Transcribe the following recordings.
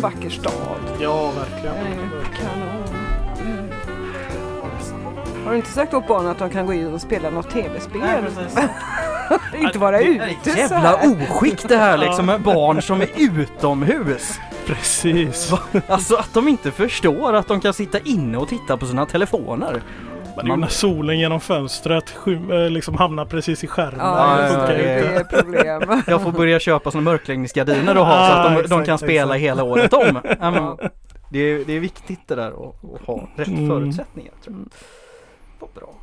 och vacker stad. Ja, verkligen. Verkligen. kanon. Mm. Har du inte sagt åt barnen att de kan gå in och spela något tv-spel? inte vara Det är ute så jävla oskick det här liksom med barn som är utomhus. Precis. Alltså att de inte förstår att de kan sitta inne och titta på sina telefoner. Men det är ju när solen genom fönstret skym- eh, liksom hamnar precis i skärmen. Ja, funkar det. Det är problem. Jag får börja köpa såna mörkläggningsgardiner och ha så att de, de exakt, kan spela exakt. hela året om. Ja, Ja. det, är, det är viktigt det där att, ha rätt Mm. förutsättningar. Tror jag. Vad bra.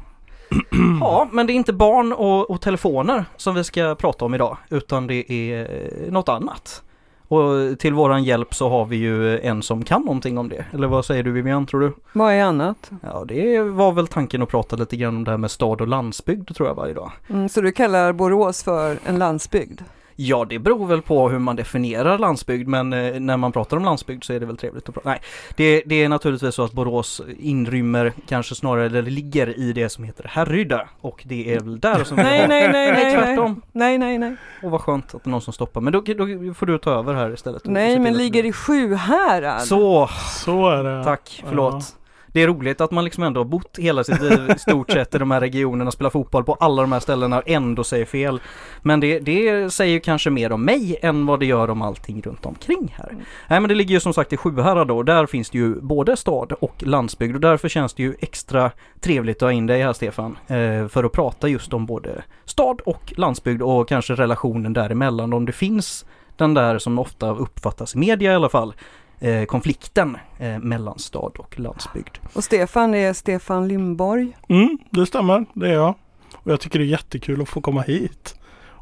Ja, men det är inte barn och, och telefoner som vi ska prata om idag, utan det är eh, något annat. Och till våran hjälp så har vi ju en som kan någonting om det. Eller vad säger du Vivian, tror du? Vad är annat? Ja, det var väl tanken att prata lite grann om det här med stad och landsbygd tror jag varje dag. Mm, så du kallar Borås för en landsbygd? Ja, det beror väl på hur man definierar landsbygd, men eh, när man pratar om landsbygd så är det väl trevligt att prata. Nej, det, det är naturligtvis så att Borås inrymmer kanske snarare, eller ligger i det som heter Härryda och det är väl där som Nej, nej, nej, nej, nej. tvärtom. Nej, nej, nej. Och vad skönt att det är någon som stoppar, men då, då får du ta över här istället. Nej, men ligger i Sjuhärad. Så, Så är det. tack, förlåt. Det är roligt att man liksom ändå har bott hela sitt liv i stort sett i de här regionerna, spelar fotboll på alla de här ställena och ändå säger fel. Men det, det säger ju kanske mer om mig än vad det gör om allting runt omkring här. Nej men det ligger ju som sagt i Sjuhärad då, där finns det ju både stad och landsbygd och därför känns det ju extra trevligt att ha in dig här Stefan. Eh, för att prata just om både stad och landsbygd och kanske relationen däremellan om det finns den där som ofta uppfattas i media i alla fall eh, konflikten eh, mellan stad och landsbygd. Och Stefan är Stefan Lindborg. Mm, det stämmer. Det är jag. Och jag tycker det är jättekul att få komma hit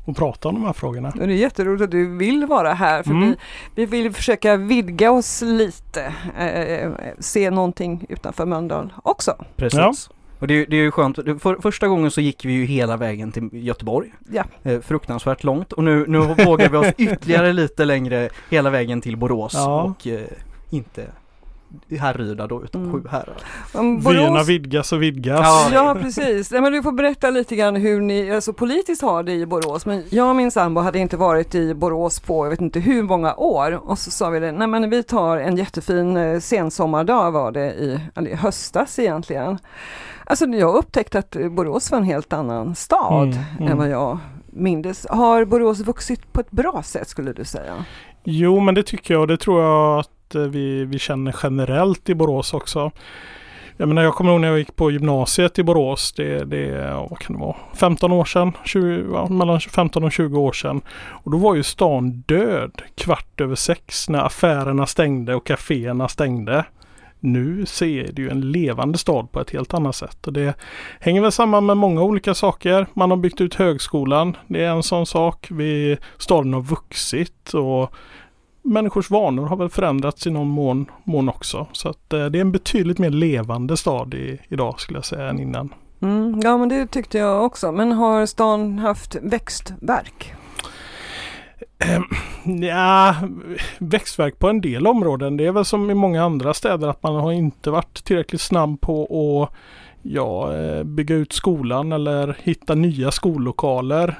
och prata om de här frågorna. Och det är jätteroligt att du vill vara här för Mm. vi, vi vill försöka vidga oss lite. Eh, se någonting utanför Mölndal också. Precis. Ja. Och det, det är ju skönt, för, första gången så gick vi ju hela vägen till Göteborg. Ja. Eh, fruktansvärt långt och nu, nu vågar vi oss ytterligare lite längre hela vägen till Borås Ja. och eh, inte Härryda då utan Mm. Sjuhärad. Om Vyerna vidgas och vidgas. Ja. Ja precis, Nej, men du får berätta lite grann hur ni alltså, politiskt har det i Borås. Men jag och min sambo hade inte varit i Borås på jag vet inte hur många år. Och så sa vi det, nej men vi tar en jättefin eh, sensommardag var det i, eller höstas egentligen. Alltså jag upptäckte att Borås var en helt annan stad Mm, mm. än vad jag mindes. Har Borås vuxit på ett bra sätt skulle du säga? Jo, men det tycker jag och det tror jag att att eh, vi, vi känner generellt i Borås också. Jag menar, jag kommer ihåg när jag gick på gymnasiet i Borås. Det, det är, vad kan det vara, 15 år sedan? 20, ja, mellan 15 och 20 år sedan. Och då var ju stan död kvart över sex när affärerna stängde och kaféerna stängde. Nu ser det ju en levande stad på ett helt annat sätt. Och det hänger väl samman med många olika saker. Man har byggt ut högskolan. Det är en sån sak. Vi, staden har vuxit och människors vanor har väl förändrats i någon mån, mån också. Så att eh, det är en betydligt mer levande stad i, idag skulle jag säga än innan. Mm, ja men det tyckte jag också. Men har stan haft växtverk? Ja, växtverk på en del områden. Det är väl som i många andra städer att man har inte varit tillräckligt snabb på att ja, eh, bygga ut skolan eller hitta nya skollokaler.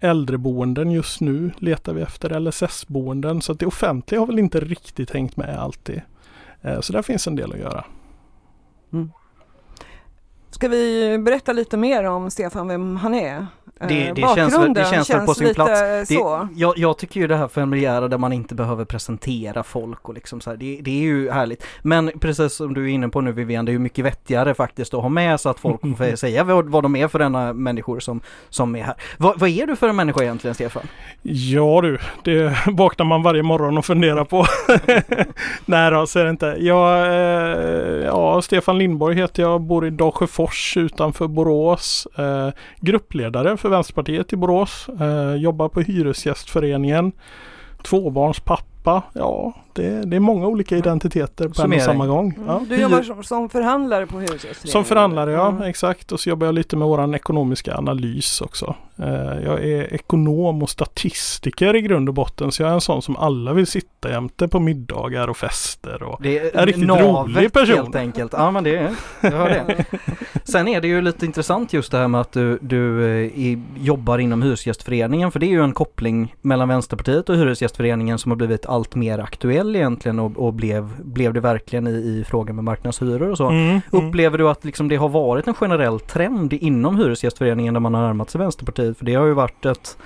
Äldreboenden just nu letar vi efter LSS-boenden så att det offentliga har väl inte riktigt hängt med alltid. Eh, så där finns en del att göra. Mm. Ska vi berätta lite mer om Stefan, vem han är? Det- Eh, det känns väl- det bakgrunden känns väl på sin lite plats. Det, Så. jag, jag tycker ju det här familjära där man inte behöver presentera folk och liksom så här, det, det är ju härligt. Men precis som du är inne på nu Vivian, det är ju mycket vettigare faktiskt att ha med så att folk får säga vad, vad de är för denna människor som, som är här. Vad, vad är du för en människa egentligen Stefan? Ja du, det vaknar man varje morgon och funderar på. Nej då, så är det inte. Jag, eh, ja, Stefan Lindborg heter jag, bor i Dalsjöfors utanför Borås. Eh, gruppledare för Vänsterpartiet i Borås. Eh, jobbar på Hyresgästföreningen. Tvåbarnspappa. Ja, det, det är många olika identiteter på en och samma gång. Ja. Mm. Du jobbar som, som förhandlare på Hyresgästföreningen? Som förhandlare ja, Mm. exakt. Och så jobbar jag lite med våran ekonomiska analys också. Eh, jag är ekonom och statistiker i grund och botten. Så jag är en sån som alla vill sitta jämte på middagar och fester. Och, Det är En riktigt navet rolig person. helt enkelt. Ja men det är, jag hör det. Sen är det ju lite intressant just det här med att du, du eh, i, jobbar inom Hyresgästföreningen för det är ju en koppling mellan Vänsterpartiet och Hyresgästföreningen som har blivit allt mer aktuell egentligen och, och blev, blev det verkligen i, i frågan med marknadshyror och så. Mm, mm. Upplever du att liksom det har varit en generell trend inom Hyresgästföreningen när man har närmat sig Vänsterpartiet? För det har ju varit ett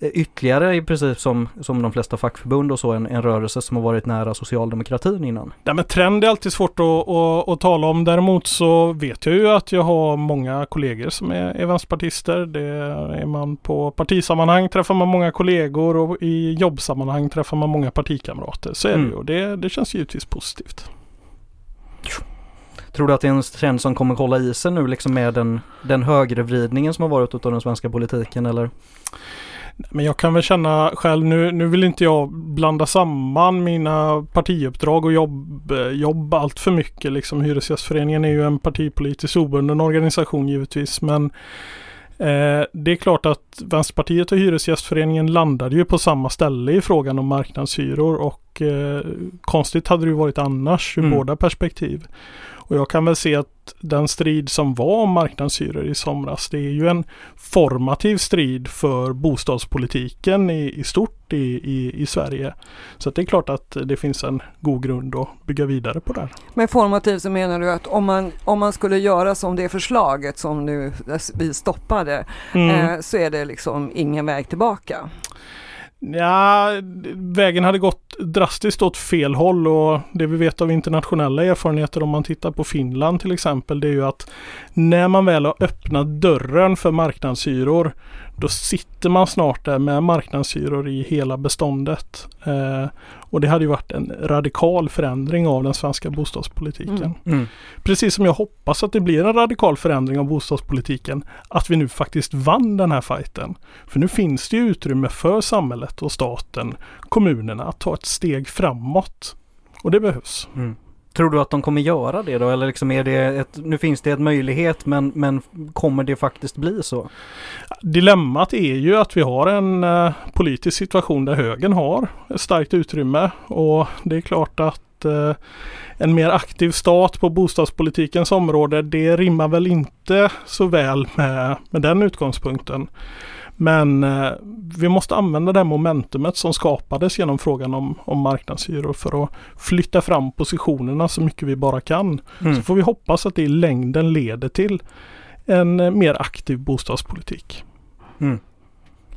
ytterligare i princip som, som de flesta fackförbund och så en, en rörelse som har varit nära socialdemokratin innan. Ja, men trend är alltid svårt att, att, att, tala om. Däremot så vet jag ju att jag har många kollegor som är, är vänsterpartister. Det är man på partisammanhang träffar man många kollegor och i jobbsammanhang träffar man många partikamrater. Så är mm. det ju. Det, det känns givetvis positivt. Tror du att det är en trend som kommer hålla i sig nu liksom med den, den högervridningen som har varit utav den svenska politiken eller? Men jag kan väl känna själv, nu, nu vill inte jag blanda samman mina partiuppdrag och jobb, jobb allt för mycket. Liksom, Hyresgästföreningen är ju en partipolitiskt obunden organisation givetvis. Men eh, det är klart att Vänsterpartiet och Hyresgästföreningen landade ju på samma ställe i frågan om marknadshyror och eh, konstigt hade det ju varit annars ur mm. båda perspektiv. Och jag kan väl se att den strid som var om marknadshyror i somras, det är ju en formativ strid för bostadspolitiken i, i stort i, i, i Sverige. Så det är klart att det finns en god grund att bygga vidare på där. Med formativ så menar du att om man, om man skulle göra som det förslaget som nu vi stoppade mm. eh, så är det liksom ingen väg tillbaka? Ja, vägen hade gått drastiskt åt fel håll och det vi vet av internationella erfarenheter om man tittar på Finland till exempel det är ju att när man väl har öppnat dörren för marknadshyror då sitter man snart där med marknadshyror i hela beståndet. Eh, och det hade ju varit en radikal förändring av den svenska bostadspolitiken. Mm. Mm. Precis som jag hoppas att det blir en radikal förändring av bostadspolitiken. Att vi nu faktiskt vann den här fighten. För nu finns det utrymme för samhället och staten, kommunerna att ta ett steg framåt. Och det behövs. Mm. Tror du att de kommer göra det då? Eller liksom är det ett, nu finns det en möjlighet men, men kommer det faktiskt bli så? Dilemmat är ju att vi har en eh, politisk situation där högern har ett starkt utrymme och det är klart att eh, en mer aktiv stat på bostadspolitikens område det rimmar väl inte så väl med, med den utgångspunkten. Men eh, vi måste använda det momentumet som skapades genom frågan om, om marknadshyror för att flytta fram positionerna så mycket vi bara kan. Mm. Så får vi hoppas att det i längden leder till en eh, mer aktiv bostadspolitik. Mm.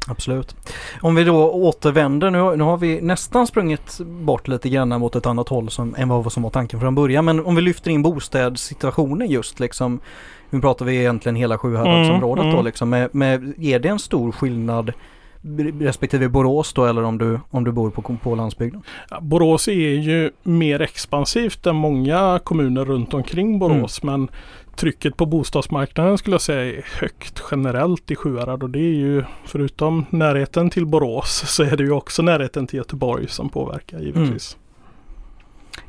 Absolut. Om vi då återvänder, nu, nu har vi nästan sprungit bort lite grann mot ett annat håll som, än vad som var tanken från början. Men om vi lyfter in bostadssituationen just liksom. Nu pratar vi egentligen hela Sjuhäradsområdet mm, då mm. liksom. Med, med, är det en stor skillnad respektive Borås då eller om du, om du bor på, på landsbygden? Ja, Borås är ju mer expansivt än många kommuner runt omkring Borås mm. men trycket på bostadsmarknaden skulle jag säga är högt generellt i Sjuhärad och det är ju förutom närheten till Borås så är det ju också närheten till Göteborg som påverkar givetvis. Mm.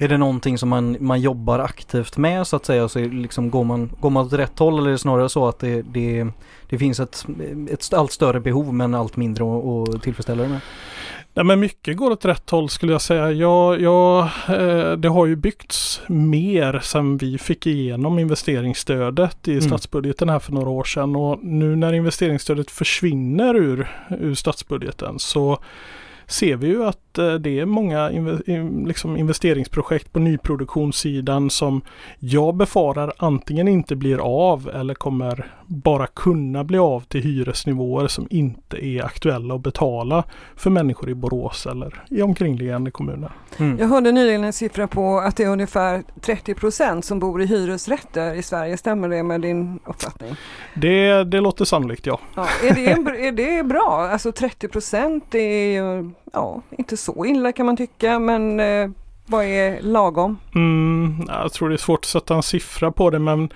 Är det någonting som man, man jobbar aktivt med så att säga? Så liksom går, man, går man åt rätt håll eller är det snarare så att det, det, det finns ett, ett allt större behov men allt mindre att tillfredsställa det med? Nej men mycket går åt rätt håll skulle jag säga. Ja, ja, eh, det har ju byggts mer sedan vi fick igenom investeringsstödet i mm. statsbudgeten här för några år sedan och nu när investeringsstödet försvinner ur, ur statsbudgeten så ser vi ju att eh, det är många liksom investeringsprojekt på nyproduktionssidan som jag befarar antingen inte blir av eller kommer bara kunna bli av till hyresnivåer som inte är aktuella att betala för människor i Borås eller i omkringliggande kommuner. Mm. Jag hörde nyligen en siffra på att det är ungefär 30 procent som bor i hyresrätter i Sverige. Stämmer det med din uppfattning? Det, det låter sannolikt ja. ja är, det, är det bra? Alltså 30 procent är ju ja, inte så illa kan man tycka men eh, vad är lagom? Mm, jag tror det är svårt att sätta en siffra på det men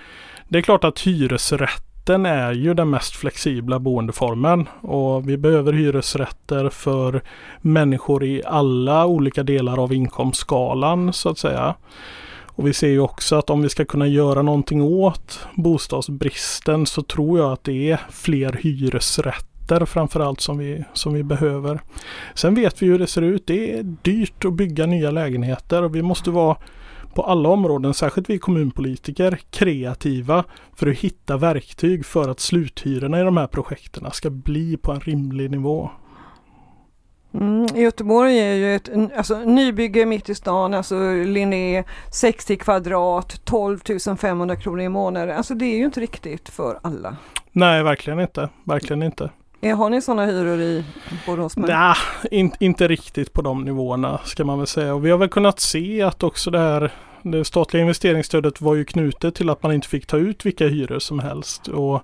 det är klart att hyresrätten är ju den mest flexibla boendeformen och vi behöver hyresrätter för människor i alla olika delar av inkomstskalan så att säga. Och vi ser ju också att om vi ska kunna göra någonting åt bostadsbristen så tror jag att det är fler hyresrätter lägenheter framförallt som vi, som vi behöver. Sen vet vi hur det ser ut. Det är dyrt att bygga nya lägenheter och vi måste vara på alla områden, särskilt vi kommunpolitiker, kreativa för att hitta verktyg för att sluthyrorna i de här projekten ska bli på en rimlig nivå. Mm, Göteborg är ju ett alltså, nybygge mitt i stan, alltså Linné, 60 kvadrat, 12 500 kronor i månaden. Alltså det är ju inte riktigt för alla. Nej, verkligen inte. Verkligen inte. Har ni sådana hyror i Borås? Nej, in, inte riktigt på de nivåerna ska man väl säga. Och vi har väl kunnat se att också det här det statliga investeringsstödet var ju knutet till att man inte fick ta ut vilka hyror som helst. Och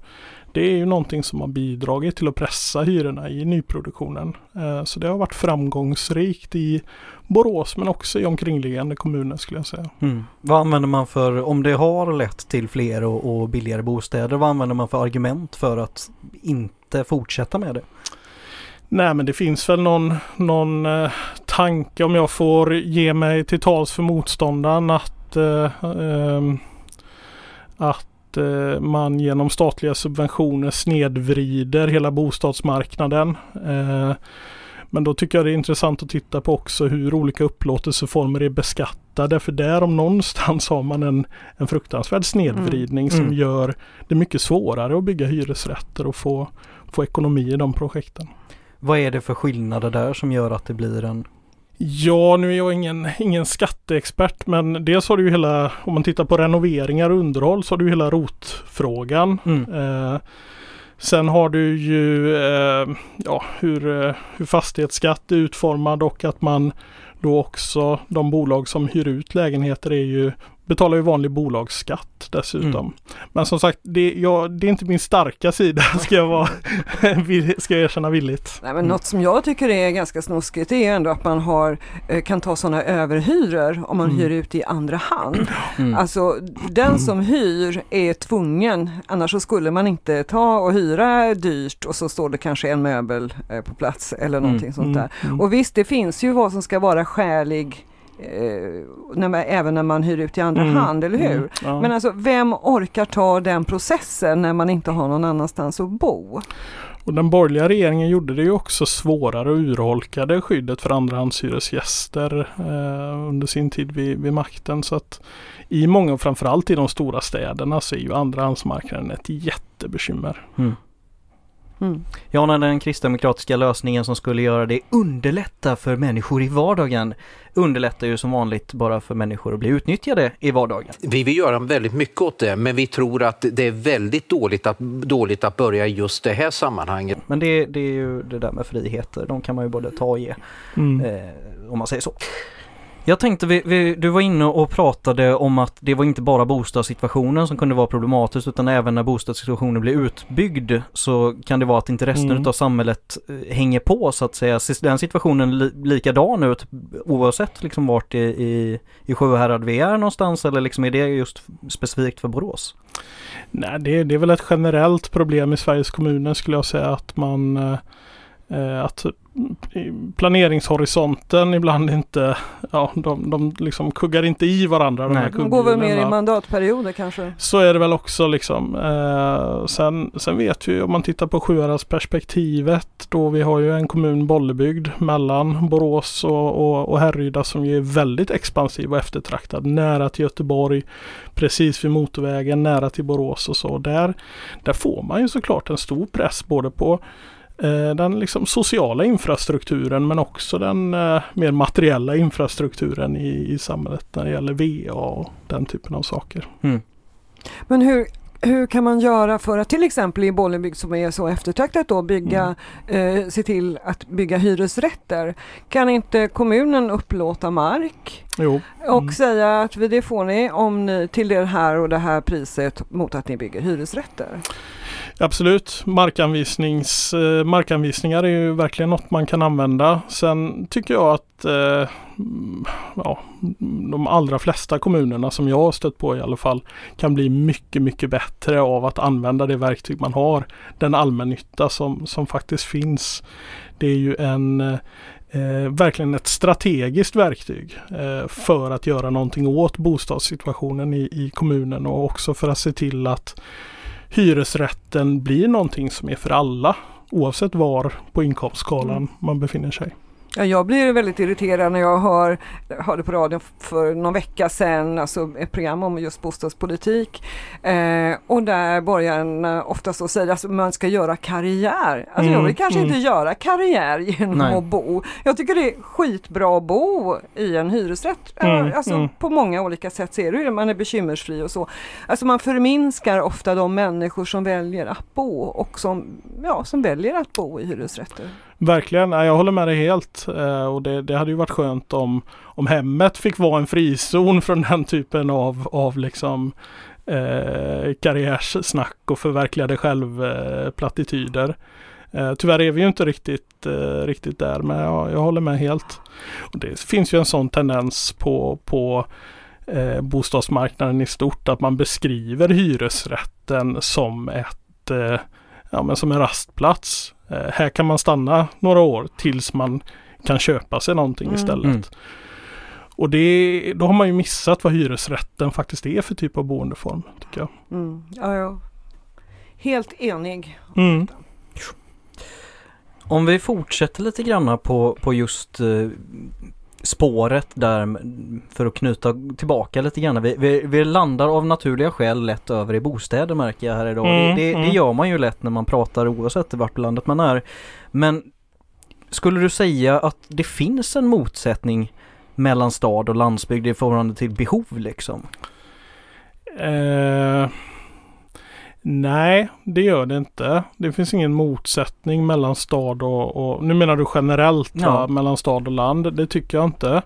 det är ju någonting som har bidragit till att pressa hyrorna i nyproduktionen. Eh, så det har varit framgångsrikt i Borås men också i omkringliggande kommuner skulle jag säga. Mm. Vad använder man för, om det har lett till fler och, och billigare bostäder, vad använder man för argument för att inte fortsätta med det? Nej men det finns väl någon, någon eh, tanke om jag får ge mig till tals för motståndaren att, eh, eh, att eh, man genom statliga subventioner snedvrider hela bostadsmarknaden. Eh, men då tycker jag det är intressant att titta på också hur olika upplåtelseformer är beskattade. För där om någonstans har man en, en fruktansvärd snedvridning mm. som mm. gör det mycket svårare att bygga hyresrätter och få, få ekonomi i de projekten. Vad är det för skillnader där som gör att det blir en Ja, nu är jag ingen, ingen skatteexpert men dels har du ju hela, om man tittar på renoveringar och underhåll så har du hela rotfrågan. Mm. Eh, sen har du ju eh, ja, hur, eh, hur fastighetsskatt är utformad och att man då också de bolag som hyr ut lägenheter är ju betalar ju vanlig bolagsskatt dessutom. Mm. Men som sagt, det, ja, det är inte min starka sida ska jag, vara, ska jag erkänna villigt. Nej, men mm. Något som jag tycker är ganska snuskigt är ändå att man har, eh, kan ta sådana överhyror om man mm. hyr ut i andra hand. Mm. Alltså den som hyr är tvungen, annars så skulle man inte ta och hyra dyrt och så står det kanske en möbel eh, på plats eller mm. någonting sånt där. Mm. Och visst, det finns ju vad som ska vara skälig när man, även när man hyr ut i andra mm. hand, eller hur? Mm. Ja. Men alltså vem orkar ta den processen när man inte har någon annanstans att bo? Och den borgerliga regeringen gjorde det ju också svårare och urholkade skyddet för andrahandshyresgäster eh, under sin tid vid, vid, makten. Så att i många, framförallt i de stora städerna, så är ju andrahandsmarknaden ett jättebekymmer. Mm. Mm. Ja, när den kristdemokratiska lösningen som skulle göra det underlätta för människor i vardagen underlättar ju som vanligt bara för människor att bli utnyttjade i vardagen. Vi vill göra väldigt mycket åt det, men vi tror att det är väldigt dåligt att, dåligt att börja i just det här sammanhanget. Men det, det är ju det där med friheter, de kan man ju både ta och ge, mm. eh, om man säger så. Jag tänkte, vi, vi, du var inne och pratade om att det var inte bara bostadssituationen som kunde vara problematisk utan även när bostadssituationen blir utbyggd så kan det vara att inte resten mm. av samhället eh, hänger på så att säga. Ser den situationen li, likadan ut oavsett liksom vart i, i, i Sjuhärad vi är någonstans eller liksom är det just specifikt för Borås? Nej, det, det är väl ett generellt problem i Sveriges kommuner skulle jag säga att man eh att planeringshorisonten ibland inte, ja de, de liksom kuggar inte i varandra. De, här de går väl mer i mandatperioder kanske? Så är det väl också liksom. Eh, sen, sen vet vi om man tittar på Sjuhäradsperspektivet då vi har ju en kommun Bollebygd mellan Borås och, och, och Härryda som ju är väldigt expansiv och eftertraktad. Nära till Göteborg, precis vid motorvägen, nära till Borås och så. Där, där får man ju såklart en stor press både på Eh, den liksom sociala infrastrukturen men också den eh, mer materiella infrastrukturen i, i samhället när det gäller VA och den typen av saker. Mm. Men hur, hur kan man göra för att till exempel i Bollebygd som är så eftertraktat då bygga, mm. eh, se till att bygga hyresrätter? Kan inte kommunen upplåta mark jo. och mm. säga att det får ni om ni till det här och det här priset mot att ni bygger hyresrätter? Absolut, Markanvisnings, eh, markanvisningar är ju verkligen något man kan använda. Sen tycker jag att eh, ja, de allra flesta kommunerna som jag har stött på i alla fall kan bli mycket, mycket bättre av att använda det verktyg man har. Den allmännytta som, som faktiskt finns. Det är ju en eh, verkligen ett strategiskt verktyg eh, för att göra någonting åt bostadssituationen i, i kommunen och också för att se till att hyresrätten blir någonting som är för alla oavsett var på inkomstskalan mm. man befinner sig. Ja, jag blir väldigt irriterad när jag hör, hörde på radion för någon vecka sedan, alltså ett program om just bostadspolitik. Eh, och där borgarna oftast så säger att alltså, man ska göra karriär. Alltså mm, jag vill kanske mm. inte göra karriär genom Nej. att bo. Jag tycker det är skitbra att bo i en hyresrätt. Mm, alltså mm. på många olika sätt ser du det, man är bekymmersfri och så. Alltså man förminskar ofta de människor som väljer att bo och som, ja, som väljer att bo i hyresrätter. Verkligen, jag håller med dig helt. Eh, och det, det, hade ju varit skönt om, om hemmet fick vara en frizon från den typen av, av liksom eh, karriärssnack och förverkligade själv-plattityder. Eh, tyvärr är vi ju inte riktigt, eh, riktigt där, men jag, jag håller med helt. Och det finns ju en sån tendens på, på eh, bostadsmarknaden i stort att man beskriver hyresrätten som ett eh, ja, men som en rastplats. Eh, här kan man stanna några år tills man kan köpa sig någonting mm. istället. Mm. Och det, då har man ju missat vad hyresrätten faktiskt är för typ av boendeform. tycker jag. Mm. Ja, ja. Helt enig. Mm. Om vi fortsätter lite grann på, på just eh, spåret där för att knyta tillbaka lite grann. Vi, vi, vi, landar av naturliga skäl lätt över i bostäder märker jag här idag. Mm, det, det, mm. det, gör man ju lätt när man pratar oavsett vart landet man är. Men skulle du säga att det finns en motsättning mellan stad och landsbygd i förhållande till behov liksom? Uh... Nej, det gör det inte. Det finns ingen motsättning mellan stad och, och nu menar du generellt ja. mellan stad och land. Det tycker jag inte.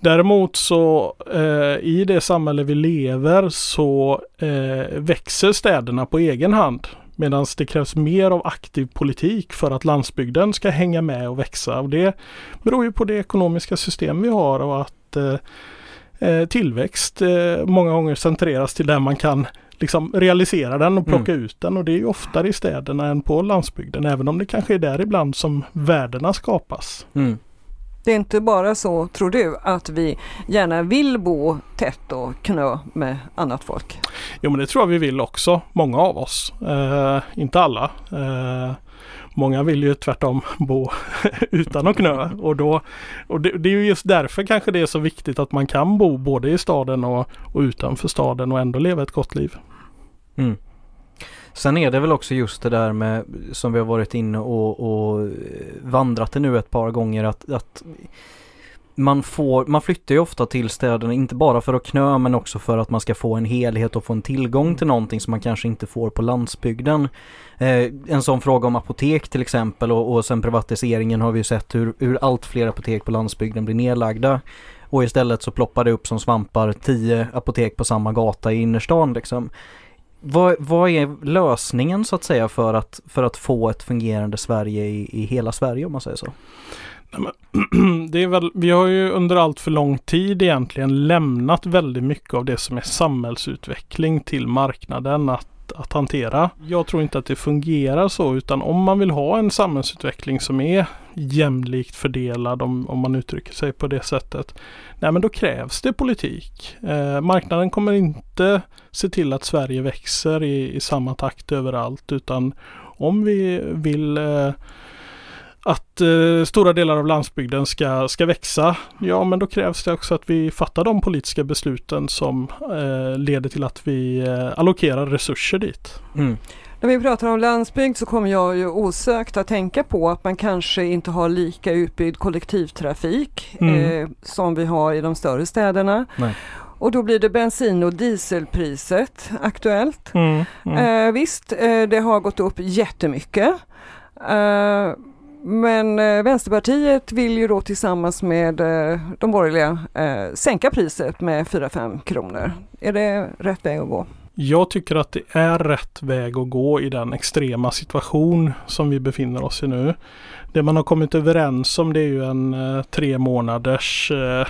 Däremot så eh, i det samhälle vi lever så eh, växer städerna på egen hand. Medan det krävs mer av aktiv politik för att landsbygden ska hänga med och växa. Och det beror ju på det ekonomiska system vi har och att eh, eh tillväxt eh, många gånger centreras till där man kan liksom realisera den och plocka mm. ut den och det är ju oftare i städerna än på landsbygden även om det kanske är där ibland som värdena skapas. Mm. Det är inte bara så, tror du, att vi gärna vill bo tätt och knö med annat folk? Jo men det tror jag vi vill också, många av oss. Eh, inte alla. Eh, många vill ju tvärtom bo utan att knö. Och, då, och det, det, är ju just därför kanske det är så viktigt att man kan bo både i staden och, och utanför staden och ändå leva ett gott liv. Mm. Sen är det väl också just det där med som vi har varit inne och, och eh, vandrat det nu ett par gånger att, att man, får, man flyttar ju ofta till städerna, inte bara för att knö men också för att man ska få en helhet och få en tillgång till någonting som man kanske inte får på landsbygden. Eh, en sån fråga om apotek till exempel och, och sen privatiseringen har vi ju sett hur, hur allt fler apotek på landsbygden blir nedlagda. Och istället så ploppar det upp som svampar tio apotek på samma gata i innerstan liksom. Vad, vad är lösningen så att säga för att, för att få ett fungerande Sverige i, i hela Sverige om man säger så? det är väl, vi har ju under allt för lång tid egentligen lämnat väldigt mycket av det som är samhällsutveckling till marknaden att, att hantera. Jag tror inte att det fungerar så utan om man vill ha en samhällsutveckling som är jämlikt fördelad om, om man uttrycker sig på det sättet. Nej men då krävs det politik. Eh, marknaden kommer inte se till att Sverige växer i, i samma takt överallt utan om vi vill eh, att eh, stora delar av landsbygden ska, ska växa, ja men då krävs det också att vi fattar de politiska besluten som eh, leder till att vi eh, allokerar resurser dit. Mm. När vi pratar om landsbygd så kommer jag ju osökt att tänka på att man kanske inte har lika utbyggd kollektivtrafik mm. eh, som vi har i de större städerna. Nej. Och då blir det bensin och dieselpriset aktuellt. Mm, mm. Eh, visst, eh, det har gått upp jättemycket. Eh, men eh, Vänsterpartiet vill ju då tillsammans med eh, de borgerliga eh, sänka priset med 4-5 kronor. Är det rätt väg att gå? Jag tycker att det är rätt väg att gå i den extrema situation som vi befinner oss i nu. Det man har kommit överens om det är ju en tre månaders eh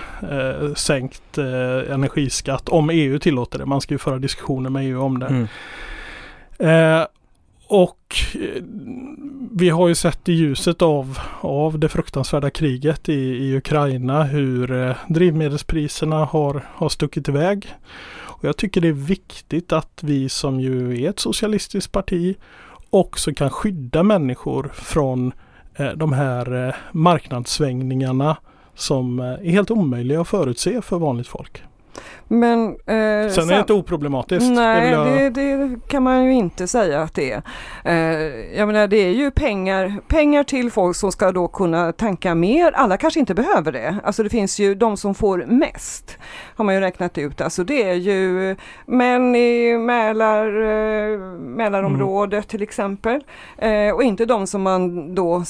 sänkt eh, energiskatt om EU tillåter det. Man ska ju föra diskussioner med EU om det. Mm. Eh, och eh, vi har ju sett i ljuset av, av det fruktansvärda kriget i, i Ukraina hur eh, drivmedelspriserna har, har stuckit iväg. Och jag tycker det är viktigt att vi som ju är ett socialistiskt parti också kan skydda människor från eh, de här eh, marknadssvängningarna som eh, är helt omöjliga att förutse för vanligt folk. Men, eh, Sen är det inte oproblematiskt. Nej, det, det, kan man ju inte säga att det är. Eh, jag menar det är ju pengar, pengar till folk som ska då kunna tanka mer. Alla kanske inte behöver det. Alltså det finns ju de som får mest. Har man ju räknat ut. Alltså det är ju män i Mälar, eh, Mälarområdet mm. till exempel. Eh, och inte de som man då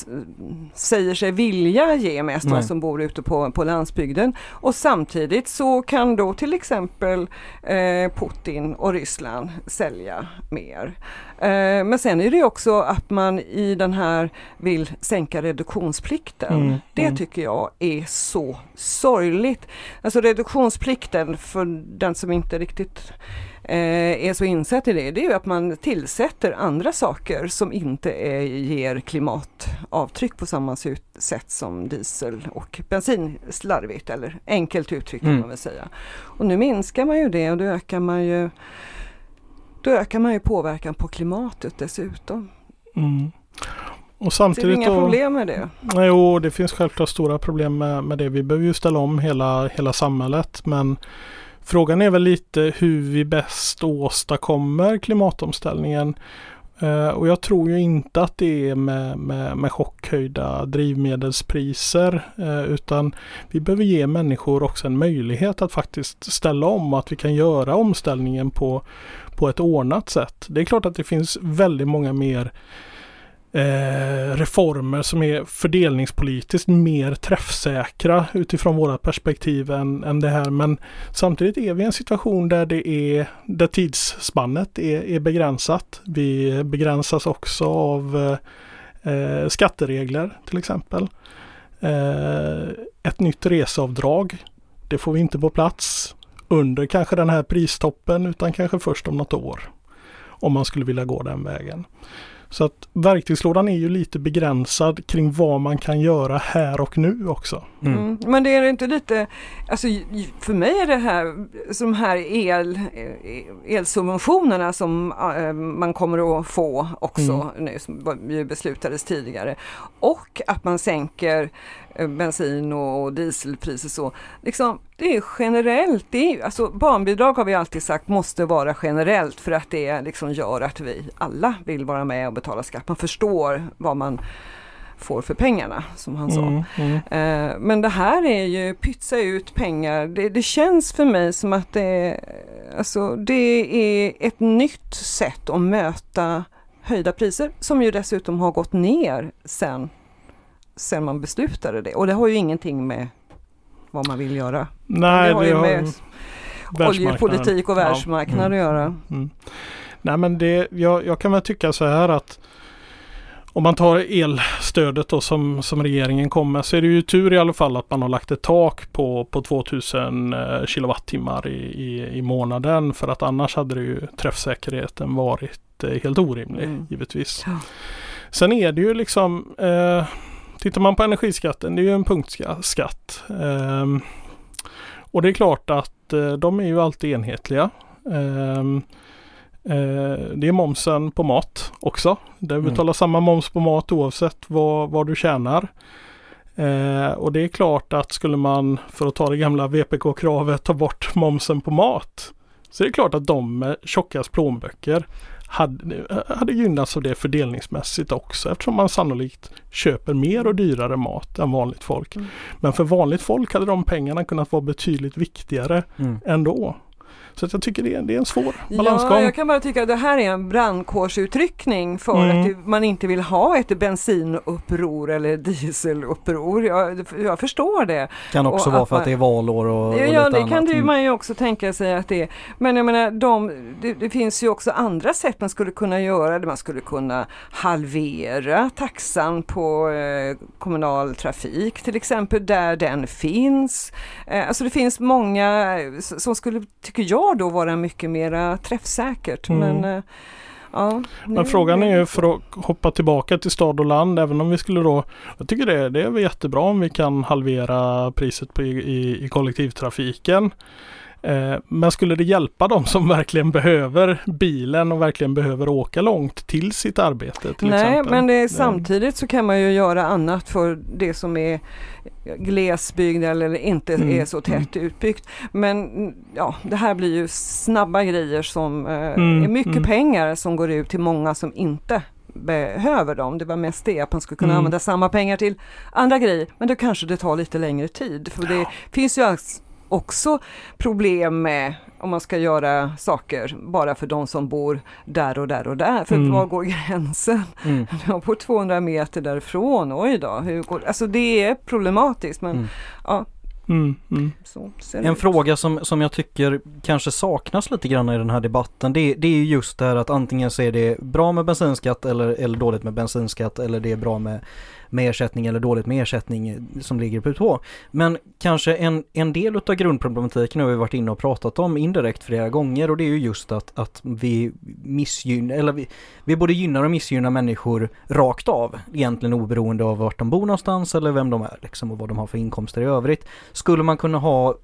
säger sig vilja ge mest, de som bor ute på, på landsbygden. Och samtidigt så kan då till exempel eh, Putin och Ryssland sälja mer. Eh, men sen är det också att man i den här vill sänka reduktionsplikten. Mm, det mm. tycker jag är så sorgligt. Alltså reduktionsplikten för den som inte riktigt är så insatt i det, det är ju att man tillsätter andra saker som inte är, ger klimatavtryck på samma sätt som diesel och bensin slarvigt eller enkelt uttryckt kan mm. man väl säga. Och nu minskar man ju det och då ökar man ju då ökar man ju påverkan på klimatet dessutom. Mm. Och samtidigt Ser du inga problem med det? Jo, det finns självklart stora problem med, med det. Vi behöver ju ställa om hela, hela samhället men Frågan är väl lite hur vi bäst åstadkommer klimatomställningen. Eh, och jag tror ju inte att det är med, med, med chockhöjda drivmedelspriser eh, utan vi behöver ge människor också en möjlighet att faktiskt ställa om och att vi kan göra omställningen på, på ett ordnat sätt. Det är klart att det finns väldigt många mer eh, reformer som är fördelningspolitiskt mer träffsäkra utifrån våra perspektiv än, än det här. Men samtidigt är vi i en situation där det är där tidsspannet är, är begränsat. Vi begränsas också av eh, eh skatteregler till exempel. Eh, ett nytt reseavdrag. Det får vi inte på plats under kanske den här pristoppen utan kanske först om något år. Om man skulle vilja gå den vägen. Så att verktygslådan är ju lite begränsad kring vad man kan göra här och nu också. Mm. Mm. Men det är inte lite, alltså för mig är det här, de här el, elsubventionerna som äh, man kommer att få också mm. nu, som ju beslutades tidigare. Och att man sänker Eh, bensin och dieselpriser så. Liksom, det är generellt, det är, alltså barnbidrag har vi alltid sagt måste vara generellt för att det liksom gör att vi alla vill vara med och betala skatt. Man förstår vad man får för pengarna som han sa. Mm, mm. Eh, men det här är ju pytsa ut pengar. Det, det, känns för mig som att det, alltså, det är ett nytt sätt att möta höjda priser som ju dessutom har gått ner sen sen man beslutade det. Och det har ju ingenting med vad man vill göra. Nej, det har det ju med har oljepolitik och världsmarknad ja. mm. att göra. Mm. Nej men det, jag, jag kan väl tycka så här att om man tar elstödet då som, som regeringen kommer så är det ju tur i alla fall att man har lagt ett tak på, på 2000 eh, kilowattimmar i, i, i månaden för att annars hade det ju träffsäkerheten varit eh, helt orimlig mm. givetvis. Ja. Sen är det ju liksom eh, Tittar man på energiskatten, det är ju en punktskatt. Um, och det är klart att uh, de är ju alltid enhetliga. Um, uh, det är momsen på mat också. Du betalar mm. samma moms på mat oavsett vad, vad du tjänar. Uh, och det är klart att skulle man, för att ta det gamla VPK-kravet, ta bort momsen på mat. Så det är klart att de med tjockast plånböcker hade, hade gynnats av det fördelningsmässigt också eftersom man sannolikt köper mer och dyrare mat än vanligt folk. Mm. Men för vanligt folk hade de pengarna kunnat vara betydligt viktigare mm. ändå. Så jag tycker det är, det är en svår balansgång. Ja, jag kan bara tycka att det här är en brandkårsutryckning för mm. att man inte vill ha ett bensinuppror eller dieseluppror. Jag, jag förstår det. Kan också och vara för att, man, att det är valår och, och Ja, det annat. kan det man ju också tänka sig att det är. Men jag menar, de, det, det, finns ju också andra sätt man skulle kunna göra det. Man skulle kunna halvera taxan på eh, kommunal trafik till exempel, där den finns. Eh, alltså det finns många som skulle, tycker jag, då vara mycket mera träffsäkert. Mm. Men, eh, ja, men frågan är ju för att hoppa tillbaka till stad och land, även om vi skulle då, jag tycker det, det är väl jättebra om vi kan halvera priset på, i, i kollektivtrafiken. Eh, men skulle det hjälpa dem som verkligen behöver bilen och verkligen behöver åka långt till sitt arbete? Till Nej, exempel? men är, samtidigt så kan man ju göra annat för det som är glesbygd eller inte mm. är så tätt mm. utbyggt. Men ja, det här blir ju snabba grejer som eh, mm. är mycket mm. pengar som går ut till många som inte behöver dem. Det var mest det, att man skulle kunna mm. använda samma pengar till andra grejer. Men då kanske det tar lite längre tid. För det finns ju också problem med om man ska göra saker bara för de som bor där och där och där. För mm. var går gränsen? Mm. Jag bor 200 meter därifrån, oj då. Hur går, alltså det är problematiskt men mm. ja, Mm, mm. en ut. fråga som, som jag tycker kanske saknas lite grann i den här debatten det, det är just det här att antingen så är det bra med bensinskatt eller, eller dåligt med bensinskatt eller det är bra med med ersättning eller dåligt med ersättning som ligger på två. Men kanske en, en del av grundproblematiken har vi varit inne och pratat om indirekt flera gånger och det är ju just att, att vi missgynnar, eller vi, vi både gynnar och missgynnar människor rakt av, egentligen oberoende av vart de bor någonstans eller vem de är liksom och vad de har för inkomster i övrigt. Skulle man kunna ha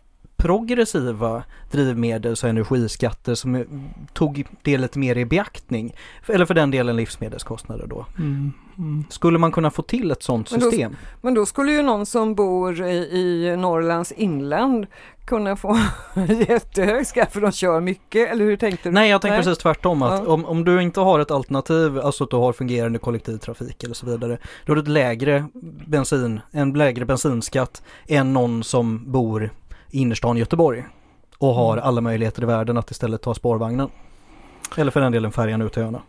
progressiva drivmedels och energiskatter som tog det lite mer i beaktning. Eller för den delen livsmedelskostnader då. Mm, mm. Skulle man kunna få till ett sådant system? Men då, men då skulle ju någon som bor i, i Norrlands inland kunna få jättehög skatt för de kör mycket, eller hur tänkte du? Nej, jag tänker precis tvärtom. Att ja. om, om du inte har ett alternativ, alltså att du har fungerande kollektivtrafik eller så vidare, då har du ett lägre bensin, en lägre bensinskatt än någon som bor innerstan Göteborg och har mm. alla möjligheter i världen att istället ta spårvagnen. Eller för den delen färjan ut till öarna.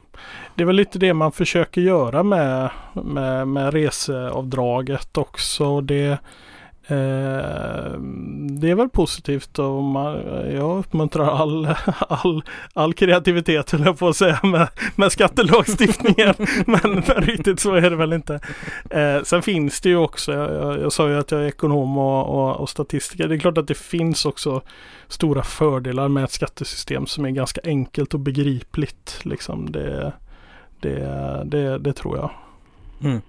Det är väl lite det man försöker göra med, med, med reseavdraget också. Det, Eh, det är väl positivt och man, jag uppmuntrar all, all, all kreativitet höll jag på att säga med, med skattelagstiftningen. men, men riktigt så är det väl inte. Eh, sen finns det ju också, jag, jag, sa ju att jag är ekonom och, och, och, statistiker. Det är klart att det finns också stora fördelar med ett skattesystem som är ganska enkelt och begripligt. Liksom det, det, det, det tror jag. Mm.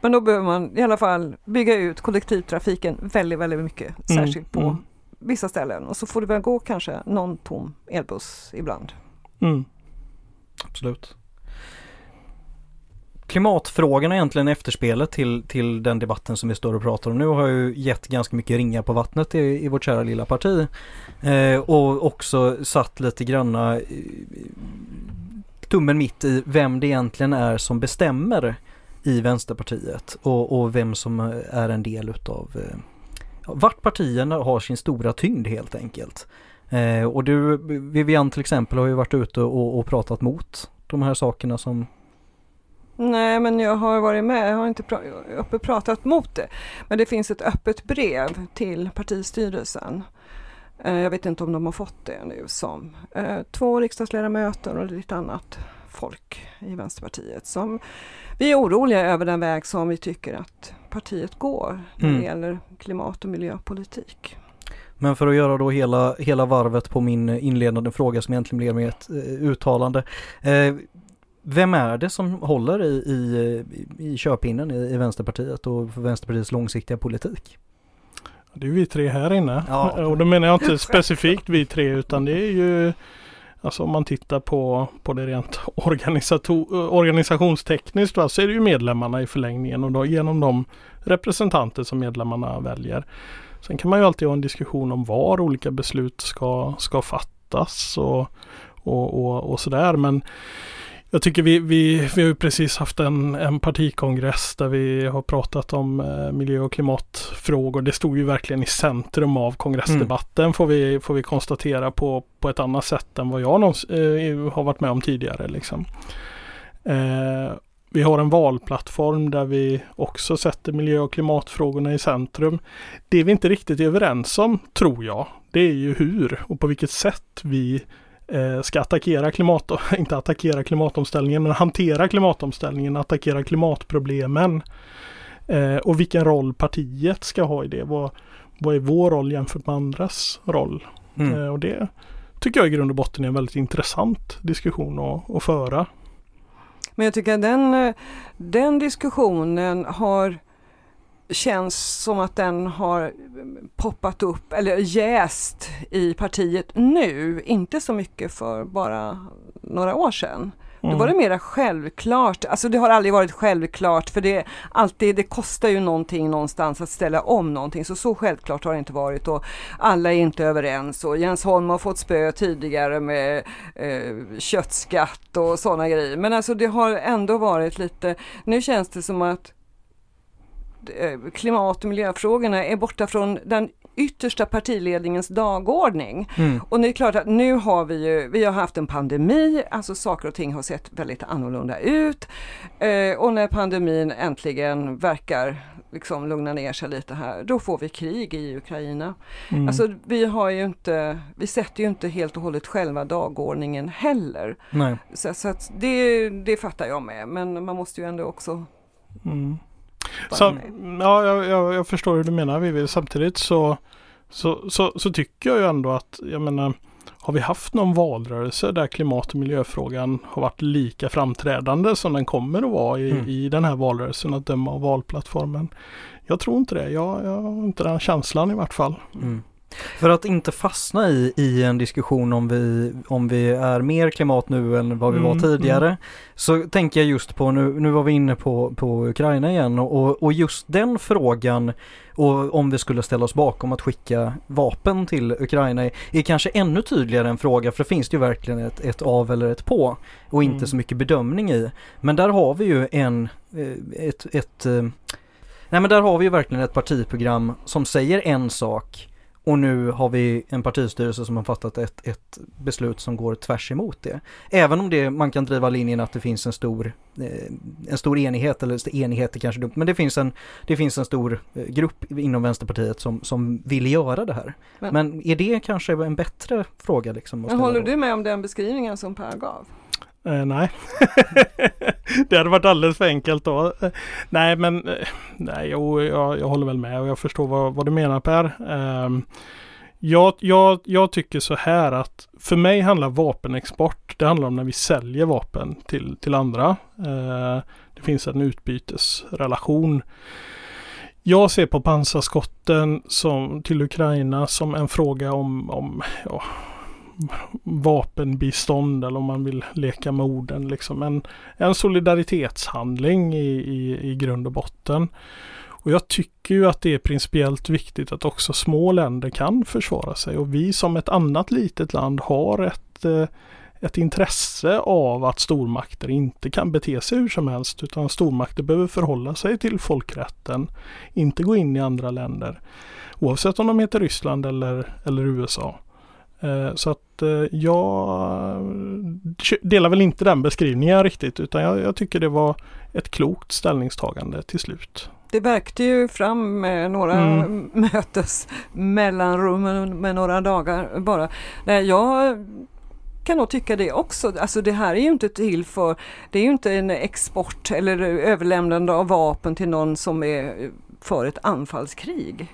Men då behöver man i alla fall bygga ut kollektivtrafiken väldigt, väldigt mycket, mm, särskilt på mm. vissa ställen. Och så får det väl gå kanske någon tom elbuss ibland. Mm. Absolut. Klimatfrågan är egentligen efterspelet till, till den debatten som vi står och pratar om nu har ju gett ganska mycket ringa på vattnet i, i vårt kära lilla parti. Eh, och också satt lite granna tummen mitt i vem det egentligen är som bestämmer i Vänsterpartiet och, och vem som är en del utav eh, vart partierna har sin stora tyngd helt enkelt. Eh, och du Vivian till exempel har ju varit ute och, och pratat mot de här sakerna som Nej, men jag har varit med, jag har inte pra pratat mot det. Men det finns ett öppet brev till partistyrelsen. Eh, jag vet inte om de har fått det nu som eh, två riksdagsledamöter och lite annat folk i Vänsterpartiet som vi är oroliga över den väg som vi tycker att partiet går när mm. det gäller klimat och miljöpolitik. Men för att göra då hela, hela varvet på min inledande fråga som egentligen blev med ett eh, uttalande. Eh, vem är det som håller i, i, i körpinnen i, i Vänsterpartiet och för Vänsterpartiets långsiktiga politik? Det är vi tre här inne. Ja. Och då menar jag inte specifikt vi tre utan det är ju Alltså om man tittar på, på det rent organisationstekniskt va, så är det ju medlemmarna i förlängningen och då genom de representanter som medlemmarna väljer. Sen kan man ju alltid ha en diskussion om var olika beslut ska, ska fattas och, och, och, och sådär. Men jag tycker vi, vi, vi har precis haft en, en partikongress där vi har pratat om eh, miljö och klimatfrågor. Det stod ju verkligen i centrum av kongressdebatten mm. får, vi, får vi konstatera på, på ett annat sätt än vad jag någons, eh, har varit med om tidigare. Liksom. Eh, vi har en valplattform där vi också sätter miljö och klimatfrågorna i centrum. Det vi inte riktigt är överens om, tror jag, det är ju hur och på vilket sätt vi ska attackera klimat, inte attackera klimatomställningen, men hantera klimatomställningen, attackera klimatproblemen. Eh, och vilken roll partiet ska ha i det. Vad, vad är vår roll jämfört med andras roll? Mm. Eh, och det tycker jag i grund och botten är en väldigt intressant diskussion att, att föra. Men jag tycker att den, den diskussionen har känns som att den har poppat upp eller jäst i partiet nu, inte så mycket för bara några år sedan. Då var det Mm. mera självklart, alltså det har aldrig varit självklart för det, alltid, det kostar ju någonting någonstans att ställa om någonting. Så så självklart har det inte varit. Och alla är inte överens. Och Jens Holm har fått spö tidigare med eh, köttskatt och sådana grejer. Men alltså det har ändå varit lite, nu känns det som att klimat och miljöfrågorna är borta från den yttersta partiledningens dagordning. Mm. Och det är klart att nu har vi ju, vi har haft en pandemi, alltså saker och ting har sett väldigt annorlunda ut. Eh, och när pandemin äntligen verkar liksom lugna ner sig lite här, då får vi krig i Ukraina. Mm. Alltså vi har ju inte, vi sätter ju inte helt och hållet själva dagordningen heller. Nej. Så, så det, det fattar jag med, men man måste ju ändå också Mm. Med. ja, jag, jag, jag förstår hur du menar Vivi. Samtidigt så, så, så, så tycker jag ju ändå att, jag menar, har vi haft någon valrörelse där klimat och miljöfrågan har varit lika framträdande som den kommer att vara i, Mm. i den här valrörelsen att döma av valplattformen? Jag tror inte det. Jag, jag har inte den känslan i vart fall. Mm. För att inte fastna i, i en diskussion om vi, om vi är mer klimat nu än vad vi var Mm, tidigare så tänker jag just på, nu, nu var vi inne på, på Ukraina igen och, och- just den frågan och om vi skulle ställa oss bakom att skicka vapen till Ukraina är, är kanske ännu tydligare en fråga för det finns det ju verkligen ett, ett av eller ett på och inte Mm. så mycket bedömning i. Men där har vi ju en, eh, ett, ett eh, Nej men där har vi ju verkligen ett partiprogram som säger en sak och nu har vi en partistyrelse som har fattat ett, ett beslut som går tvärs emot det. Även om det, man kan driva linjen att det finns en stor, eh, en stor enighet, eller enighet är kanske dumt, men det finns en, det finns en stor eh, grupp inom Vänsterpartiet som, som vill göra det här. Men- Men, är det kanske en bättre fråga liksom? Men håller du med om den beskrivningen som Per gav? Eh, nej, det hade varit alldeles för enkelt då. Eh, nej, men eh, nej, jo, jag, jag håller väl med och jag förstår vad, vad du menar Per. Ehm, jag, jag, jag tycker så här att för mig handlar vapenexport, det handlar om när vi säljer vapen till, till andra. Eh, det finns en utbytesrelation. Jag ser på pansarskotten som, till Ukraina som en fråga om, om ja, vapenbistånd eller om man vill leka med orden. Liksom. En, en solidaritetshandling i, i, i grund och botten. Och jag tycker ju att det är principiellt viktigt att också små länder kan försvara sig och vi som ett annat litet land har ett, eh, ett intresse av att stormakter inte kan bete sig hur som helst utan stormakter behöver förhålla sig till folkrätten, inte gå in i andra länder. Oavsett om de heter Ryssland eller, eller USA. Eh, Så att eh, jag delar väl inte den beskrivningen riktigt utan jag, jag tycker det var ett klokt ställningstagande till slut. Det verkte ju fram med några Mm. mötes mellanrum med några dagar bara. Nej, jag kan nog tycka det också. Alltså det här är ju inte till för, det är ju inte en export eller överlämnande av vapen till någon som är för ett anfallskrig.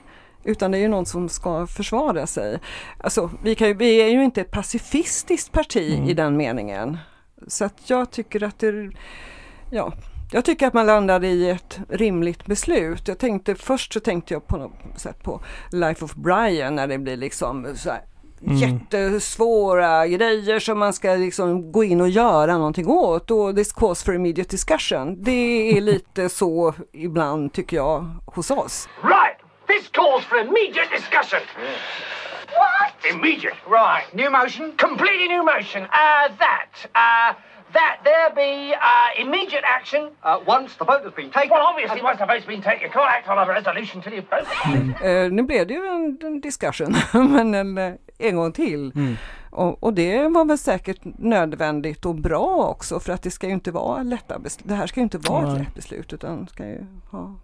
Utan det är ju någon som ska försvara sig. Alltså, vi, kan ju, vi är ju inte ett pacifistiskt parti Mm. i den meningen. Så att jag tycker att det, ja, jag tycker att man landade i ett rimligt beslut. Jag tänkte, först så tänkte jag på något sätt på Life of Brian när det blir liksom så här Mm. jättesvåra grejer som man ska liksom gå in och göra någonting åt och this cause for immediate discussion. Det är lite så ibland tycker jag hos oss. Right. This calls for immediate discussion. What? Immediate. Right. New motion. Completely new motion. Uh, that. Uh, that there be uh, immediate action. Uh, once the vote has been taken. Well, obviously, once the vote's been taken, you can't act on a resolution till you've voted. Eh, nu blev det ju en, en discussion, men en, eh, en gång till. Mm. Och, och det var väl säkert nödvändigt och bra också för att det ska ju inte vara lätta beslut. Det här ska ju inte vara ett Nej. lätt beslut utan ska ju ha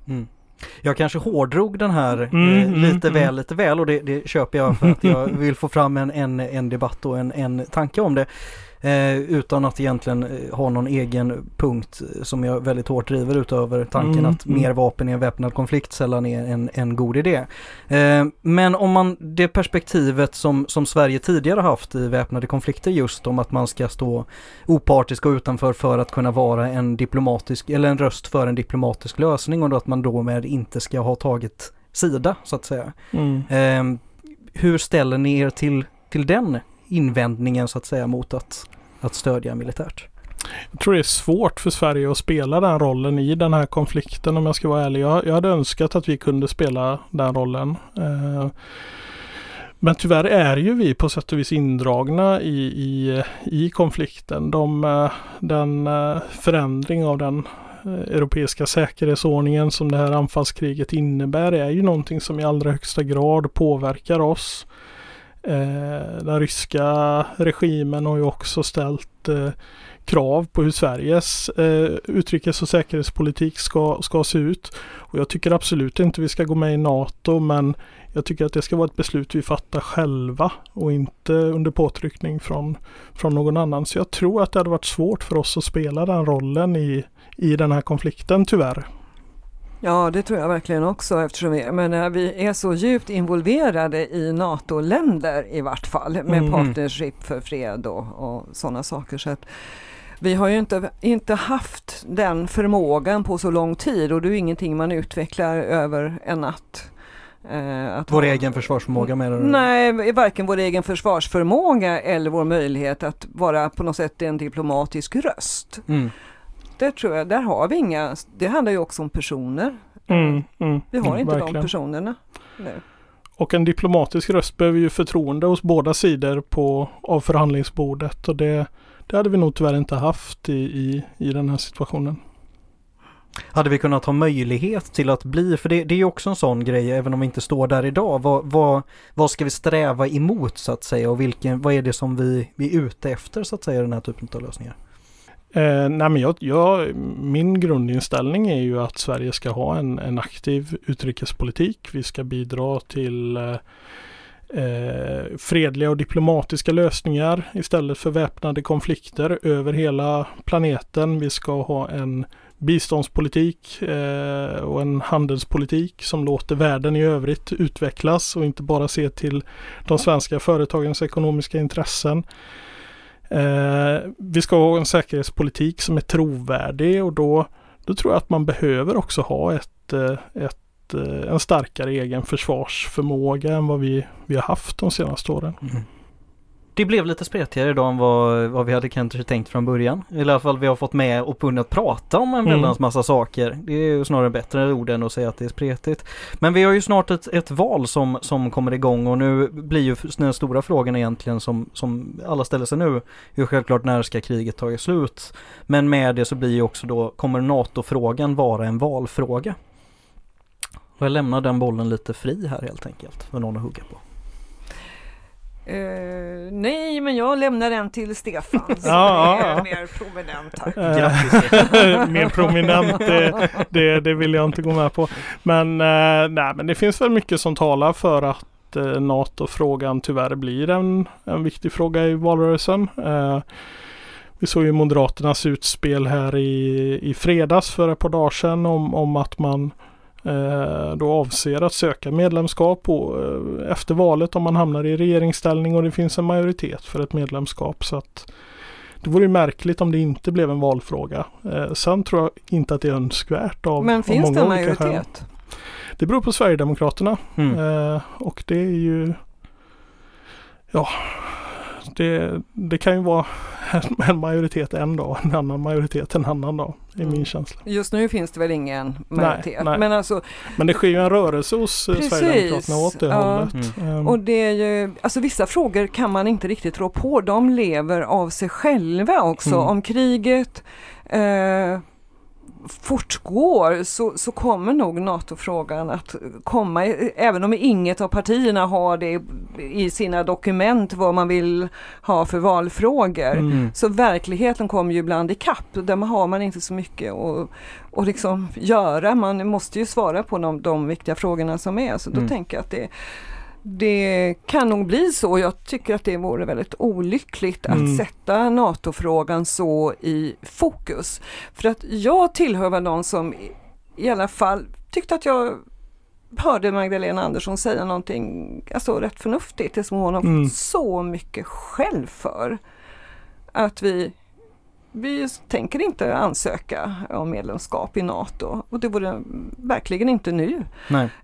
Jag kanske hårdrog den här Mm, eh, mm, lite mm. väl, lite väl och det, det köper jag för att jag vill få fram en, en, en debatt och en, en tanke om det. Eh, utan att egentligen eh, ha någon egen punkt som jag väldigt hårt driver utöver tanken Mm, att mm. mer vapen i en väpnad konflikt sällan är en, en god idé. Eh, men om man, det perspektivet som, som Sverige tidigare haft i väpnade konflikter just om att man ska stå opartisk och utanför för att kunna vara en diplomatisk, eller en röst för en diplomatisk lösning och då att man då med inte ska ha tagit sida så att säga. Mm. Eh, hur ställer ni er till, till den invändningen så att säga mot att, att stödja militärt? Jag tror det är svårt för Sverige att spela den rollen i den här konflikten om jag ska vara ärlig. Jag, jag hade önskat att vi kunde spela den rollen. Eh, men tyvärr är ju vi på sätt och vis indragna i, i, i konflikten. De, eh, den eh, förändring av den eh, europeiska säkerhetsordningen som det här anfallskriget innebär är ju någonting som i allra högsta grad påverkar oss. Eh, den ryska regimen har ju också ställt eh, krav på hur Sveriges eh, utrikes och säkerhetspolitik ska, ska se ut. Och jag tycker absolut inte vi ska gå med i NATO men jag tycker att det ska vara ett beslut vi fattar själva och inte under påtryckning från, från någon annan. Så jag tror att det hade varit svårt för oss att spela den rollen i, i den här konflikten tyvärr. Ja, det tror jag verkligen också eftersom vi, jag menar, vi är så djupt involverade i NATO-länder i vart fall med Mm. Partnership för fred och, och sådana saker. Så att vi har ju inte, inte haft den förmågan på så lång tid och det är ingenting man utvecklar över en natt. Eh, att Vår ha- egen försvarsförmåga menar du? Nej, varken vår egen försvarsförmåga eller vår möjlighet att vara på något sätt en diplomatisk röst. Mm. Det tror jag, där har vi inga, det handlar ju också om personer. Mm, mm, Vi har mm, inte de verkligen. personerna nu. Och en diplomatisk röst behöver ju förtroende hos båda sidor på, av förhandlingsbordet och det, det hade vi nog tyvärr inte haft i, i, i den här situationen. Hade vi kunnat ha möjlighet till att bli, för det, det är ju också en sån grej även om vi inte står där idag. Vad, vad, vad ska vi sträva emot så att säga och vilken, vad är det som vi, vi är ute efter så att säga i den här typen av lösningar? Eh, nej men jag, jag, min grundinställning är ju att Sverige ska ha en, en aktiv utrikespolitik. Vi ska bidra till eh, eh, fredliga och diplomatiska lösningar istället för väpnade konflikter över hela planeten. Vi ska ha en biståndspolitik eh, och en handelspolitik som låter världen i övrigt utvecklas och inte bara se till de svenska företagens ekonomiska intressen. Eh, vi ska ha en säkerhetspolitik som är trovärdig och då, då tror jag att man behöver också ha ett, eh, ett, eh, en starkare egen försvarsförmåga än vad vi, vi har haft de senaste åren. Mm. Det blev lite spretigare idag än vad, vad vi hade kanske tänkt från början. I alla fall vi har fått med och kunnat prata om en Mm. väldans massa saker. Det är ju snarare bättre ord än att säga att det är spretigt. Men vi har ju snart ett, ett val som, som kommer igång och nu blir ju den stora frågan egentligen som, som alla ställer sig nu. Ju självklart när ska kriget ta slut? Men med det så blir ju också då, kommer NATO-frågan vara en valfråga? Och jag lämnar den bollen lite fri här helt enkelt för någon att hugga på. Eh, nej, men jag lämnar den till Stefan. som Ja, är ja. mer prominent här. Eh, Mer prominent, det, det, det vill jag inte gå med på. Men, eh, nej, men det finns väl mycket som talar för att eh, NATO-frågan tyvärr blir en, en viktig fråga i valrörelsen. Vi såg ju Moderaternas utspel här i, i fredags för ett par dagar sedan om, om att man då avser att söka medlemskap och, eh, efter valet om man hamnar i regeringsställning och det finns en majoritet för ett medlemskap. Så att det vore ju märkligt om det inte blev en valfråga. Eh, sen tror jag inte att det är önskvärt av, Men av finns många det en olika skäl. majoritet? Det beror på Sverigedemokraterna. Mm. Eh, och det är ju Ja det, det kan ju vara en majoritet en dag, en annan majoritet en annan dag. är Mm. min känsla. Just nu finns det väl ingen majoritet. nej. Men alltså, Men det sker ju en rörelse hos eh, Precis, Sverigedemokraterna åt det ja. hållet. Ehm, och det är ju, alltså vissa frågor kan man inte riktigt rå på. De lever av sig själva också. Mm. Om kriget eh, fortgår så, så kommer nog NATO-frågan att komma, även om inget av partierna har det i sina dokument vad man vill ha för valfrågor. mm. Så verkligheten kommer ju ibland ikapp. Där har man inte så mycket att, att liksom göra. Man måste ju svara på de, de viktiga frågorna som är. Så då Mm. tänker jag att det, det kan nog bli så. Jag tycker att det vore väldigt olyckligt att Mm. sätta NATO-frågan så i fokus. För att jag tillhör väl någon som i- alla fall tyckte att jag hörde Magdalena Andersson säga någonting alltså rätt förnuftigt, det som hon har Mm. fått så mycket skäll för. Att vi, vi tänker inte ansöka om medlemskap i NATO och det vore verkligen inte nu.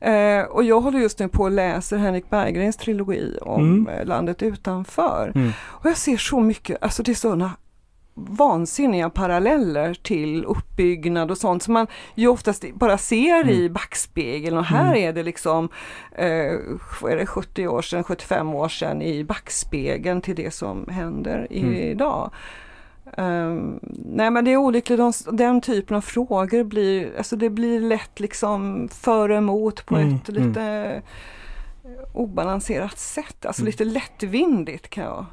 Eh, och jag håller just nu på att läsa Henrik Berggrens trilogi om Mm. eh, landet utanför. Mm. Och jag ser så mycket, alltså det är sådana vansinniga paralleller till uppbyggnad och sånt som man ju oftast bara ser i backspegeln och här är det liksom eh, är det, 70 år sedan, 75 år sedan i backspegeln till det som händer Mm. idag. Ehm, nej men det är olyckligt, de, den typen av frågor blir, alltså det blir lätt liksom för och emot på Mm, ett lite obalanserat sätt, alltså Mm. lite lättvindigt kan jag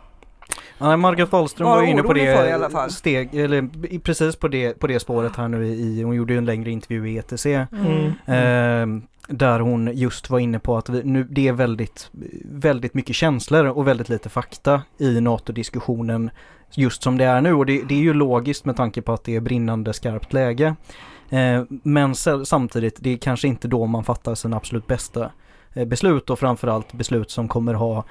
Ja, Margot Wallström var ju inne på det för i alla fall. steg, eller precis på det, på det spåret här nu i, hon gjorde ju en längre intervju i ETC. Mm. Eh, där hon just var inne på att vi, nu, det är väldigt, väldigt mycket känslor och väldigt lite fakta i NATO-diskussionen just som det är nu och det, det är ju logiskt med tanke på att det är brinnande skarpt läge. Eh, men sa- samtidigt, det är kanske inte då man fattar sina absolut bästa eh, beslut och framförallt beslut som kommer ha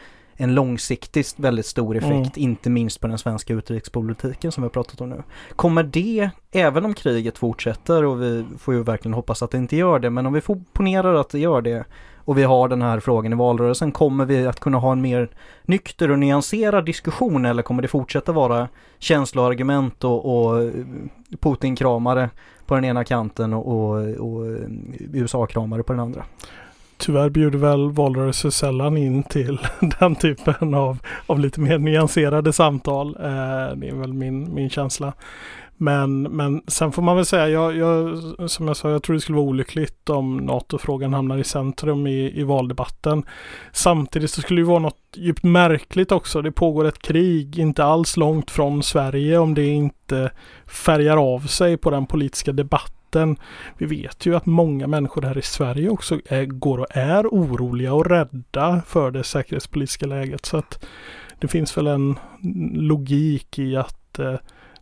en långsiktigt väldigt stor effekt, inte minst på den svenska utrikespolitiken som vi har pratat om nu. Kommer det, även om kriget fortsätter och vi får ju verkligen hoppas att det inte gör det, men om vi ponerar att det gör det och vi har den här frågan i valrörelsen, kommer vi att kunna ha en mer nykter och nyanserad diskussion eller kommer det fortsätta vara känsloargument och, och Putin-kramare på den ena kanten och, och, och USA-kramare på den andra? Tyvärr bjuder väl valrörelser sällan in till den typen av, av lite mer nyanserade samtal. Eh, det är väl min, min känsla. Men, men sen får man väl säga, jag, jag, som jag sa, jag tror det skulle vara olyckligt om NATO-frågan hamnar i centrum i, i valdebatten. Samtidigt så skulle det vara något djupt märkligt också. Det pågår ett krig inte alls långt från Sverige om det inte färgar av sig på den politiska debatten. Vi vet ju att många människor här i Sverige också är, går och är oroliga och rädda för det säkerhetspolitiska läget. Så att det finns väl en logik i att eh,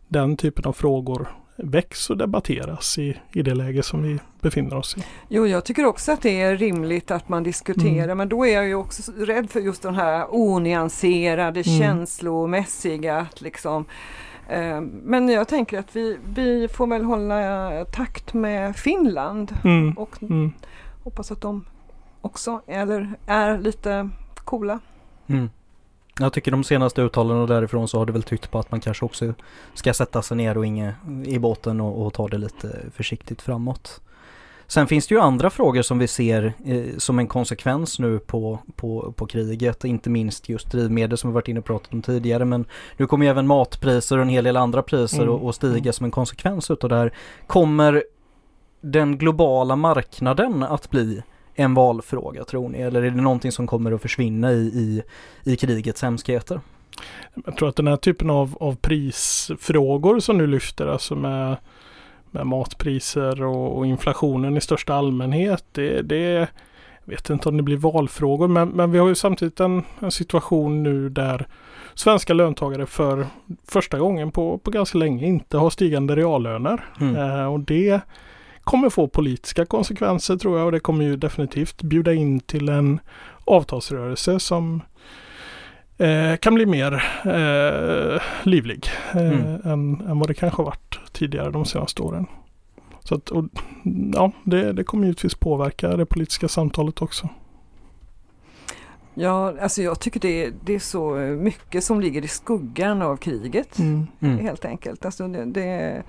den typen av frågor väcks och debatteras i, i det läge som vi befinner oss i. Jo, jag tycker också att det är rimligt att man diskuterar, Mm. men då är jag ju också så rädd för just den här onyanserade, Mm. känslomässiga. Att liksom, eh, men jag tänker att vi, vi får väl hålla takt med Finland Mm. och Mm. hoppas att de också eller är lite coola. Mm. Jag tycker de senaste uttalandena därifrån så har det väl tyckt på att man kanske också ska sätta sig ner och inge i båten och, och ta det lite försiktigt framåt. Sen finns det ju andra frågor som vi ser eh, som en konsekvens nu på, på, på kriget, inte minst just drivmedel som vi varit inne och pratat om tidigare men nu kommer ju även matpriser och en hel del andra priser Mm. att stiga som en konsekvens utav det här. Kommer den globala marknaden att bli en valfråga tror ni? Eller är det någonting som kommer att försvinna i, i, i krigets hemskheter? Jag tror att den här typen av, av prisfrågor som nu lyfter, alltså med, med matpriser och, och inflationen i största allmänhet, det, det jag vet inte om det blir valfrågor, men, men vi har ju samtidigt en, en situation nu där svenska löntagare för första gången på, på ganska länge inte har stigande reallöner. Mm. Eh, och det kommer få politiska konsekvenser tror jag och det kommer ju definitivt bjuda in till en avtalsrörelse som eh, kan bli mer eh, livlig eh, Mm. än, än vad det kanske har varit tidigare de senaste åren. Så att, och, ja, det, det kommer givetvis påverka det politiska samtalet också. Ja, alltså jag tycker det, det är så mycket som ligger i skuggan av kriget. Mm. Mm. Helt enkelt. Alltså det, det,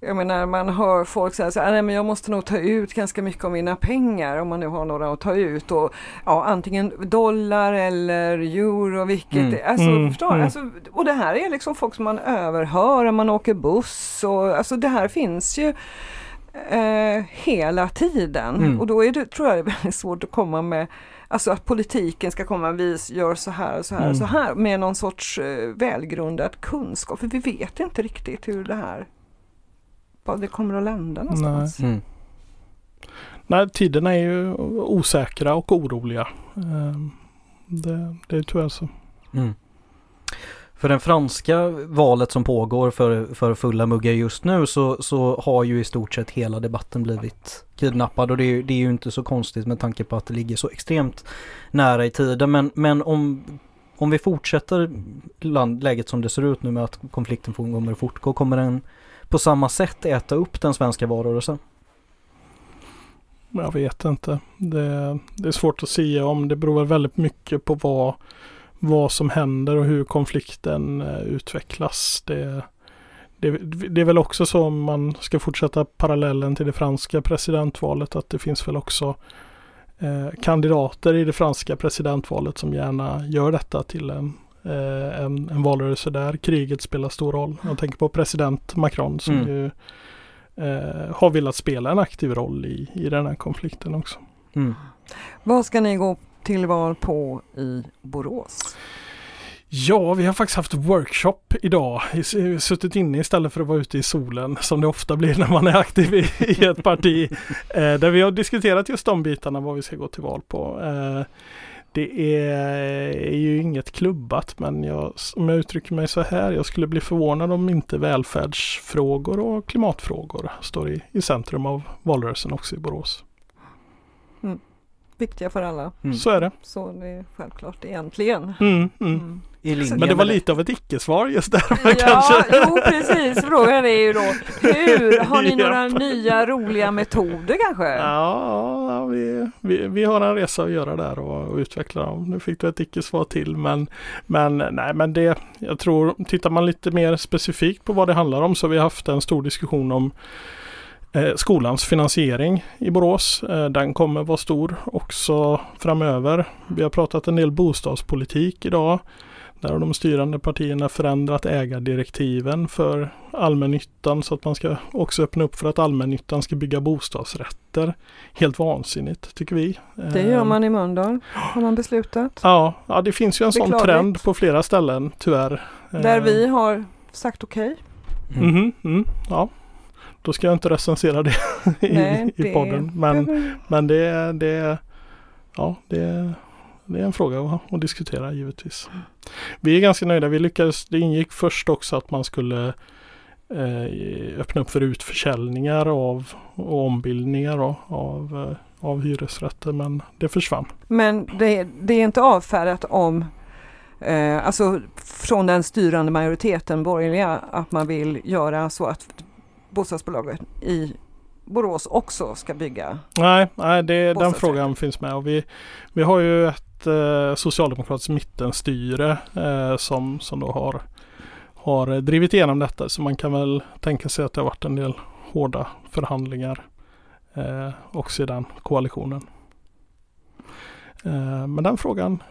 jag menar man hör folk säga så här, nej men jag måste nog ta ut ganska mycket av mina pengar om man nu har några att ta ut. Och, ja, antingen dollar eller euro, vilket Mm. alltså, Mm, förstår, mm. alltså, Och det här är liksom folk som man överhör när man åker buss. Och, alltså det här finns ju eh, hela tiden. Mm. Och då är det, tror jag det är väldigt svårt att komma med Alltså att politiken ska komma, vi gör så här och så här och så Mm. här med någon sorts eh, välgrundad kunskap. För vi vet inte riktigt hur det här, var det kommer att landa någonstans. Mm. Nej, tiderna är ju osäkra och oroliga. Eh, Det, det är tyvärr så. Mm. För det franska valet som pågår för, för fulla muggar just nu så, så har ju i stort sett hela debatten blivit kidnappad och det är, det är ju inte så konstigt med tanke på att det ligger så extremt nära i tiden. Men, men om, om vi fortsätter land, läget som det ser ut nu med att konflikten kommer att fortgå, kommer den på samma sätt äta upp den svenska valrörelsen? Jag vet inte. Det, det är svårt att säga om. Det beror väldigt mycket på vad vad som händer och hur konflikten eh, utvecklas. Det, det, det, är väl också så om man ska fortsätta parallellen till det franska presidentvalet att det finns väl också eh, kandidater i det franska presidentvalet som gärna gör detta till en, eh, en, en, valrörelse där kriget spelar stor roll. Jag tänker på president Macron som mm. ju eh, har velat spela en aktiv roll i, i den här konflikten också. Mm. Vad ska ni gå till val på i Borås? Ja, vi har faktiskt haft workshop idag. Suttit inne istället för att vara ute i solen som det ofta blir när man är aktiv i, i ett parti. Eh, där vi har diskuterat just de bitarna vad vi ska gå till val på. Eh, det är, är, ju inget klubbat men jag, om jag uttrycker mig så här, jag skulle bli förvånad om inte välfärdsfrågor och klimatfrågor står i, i centrum av valrörelsen också i Borås. Mm viktiga för alla. Mm. Så är det. Så det är självklart egentligen. Mm, mm. mm. Men det var lite av ett icke-svar just där ja, kanske. Jo precis, frågan är ju då hur, har ni några nya roliga metoder kanske? Ja, vi, vi, vi har en resa att göra där och, och utveckla dem. Nu fick du ett icke-svar till men, men nej men det, jag tror, tittar man lite mer specifikt på vad det handlar om så har vi haft en stor diskussion om skolans finansiering i Borås. Eh, den kommer vara stor också framöver. Vi har pratat en del bostadspolitik idag. Där har de styrande partierna förändrat ägardirektiven för allmännyttan så att man ska också öppna upp för att allmännyttan ska bygga bostadsrätter. Helt vansinnigt tycker vi. Det gör man i Mölndal, har man beslutat. Ja, ja det finns ju en sån trend på flera ställen tyvärr. Där vi har sagt okej. Okay. Mm. Mm, mm, ja. Då ska jag inte recensera det i, Nej, i podden. Men, det... men det, det, ja, det, det är en fråga att, att, diskutera givetvis. Vi är ganska nöjda. Vi lyckades, det ingick först också att man skulle eh, öppna upp för utförsäljningar av och ombildningar av, av, eh, av hyresrätter men det försvann. Men det, det är inte avfärdat om eh, alltså från den styrande majoriteten borgerliga att man vill göra så att bostadsbolaget i Borås också ska bygga? Nej, nej det, den frågan finns med och vi, vi har ju ett eh, socialdemokratiskt mittenstyre eh, som, som då har, har drivit igenom detta så man kan väl tänka sig att det har varit en del hårda förhandlingar eh, också i den koalitionen. Eh, men den frågan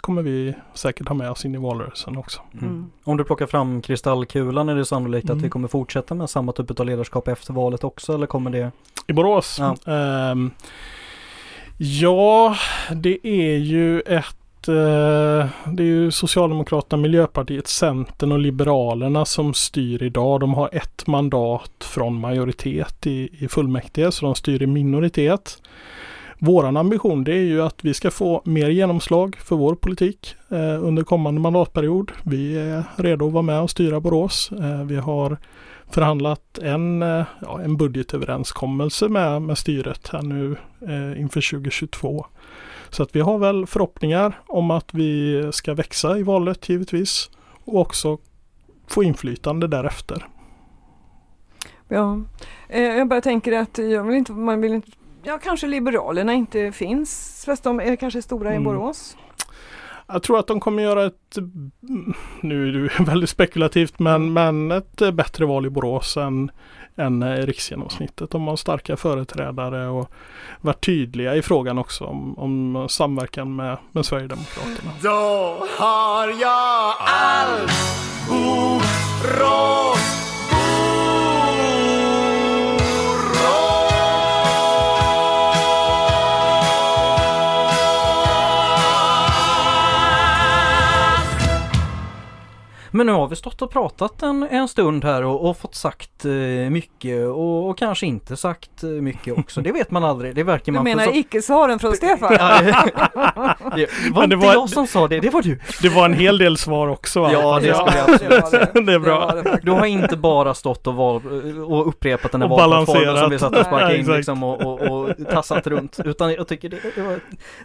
kommer vi säkert ha med oss in i valrörelsen också. Mm. mm. Om du plockar fram kristallkulan är det sannolikt mm. att vi kommer fortsätta med samma typ av ledarskap efter valet också eller kommer det? I Borås? Ja, um, ja det är ju ett eh, det är ju Socialdemokraterna, Miljöpartiet, Centern och Liberalerna som styr idag. De har ett mandat från majoritet i, i fullmäktige så de styr i minoritet. Våran ambition det är ju att vi ska få mer genomslag för vår politik eh, under kommande mandatperiod. Vi är redo att vara med och styra Borås. Eh, vi har förhandlat en, eh, ja, en budgetöverenskommelse med, med styret här nu eh, inför 2022. Så att vi har väl förhoppningar om att vi ska växa i valet givetvis och också få inflytande därefter. Ja, eh, jag bara tänker att jag vill inte, man vill inte ja, kanske Liberalerna inte finns, fast de är kanske stora mm. i Borås. Jag tror att de kommer göra ett, nu är det väldigt spekulativt, men, men ett bättre val i Borås än, än riksgenomsnittet. De har starka företrädare och varit tydliga i frågan också om, om samverkan med, med Sverigedemokraterna. Då har jag all Borås Men nu har vi stått och pratat en, en stund här och, och fått sagt eh, mycket och, och kanske inte sagt eh, mycket också. Det vet man aldrig. Det verkar Du man menar få så- icke-svaren från Stefan? Det var Men det inte var- jag som sa det, det var du. Det var en hel del svar också va? Ja, det Ja, skulle jag absolut var det. Det är bra. det. Du har inte bara stått och, val, och upprepat den här valplattformen som vi satt och sparkade in liksom och, och, och tassat runt. Utan jag tycker det, det var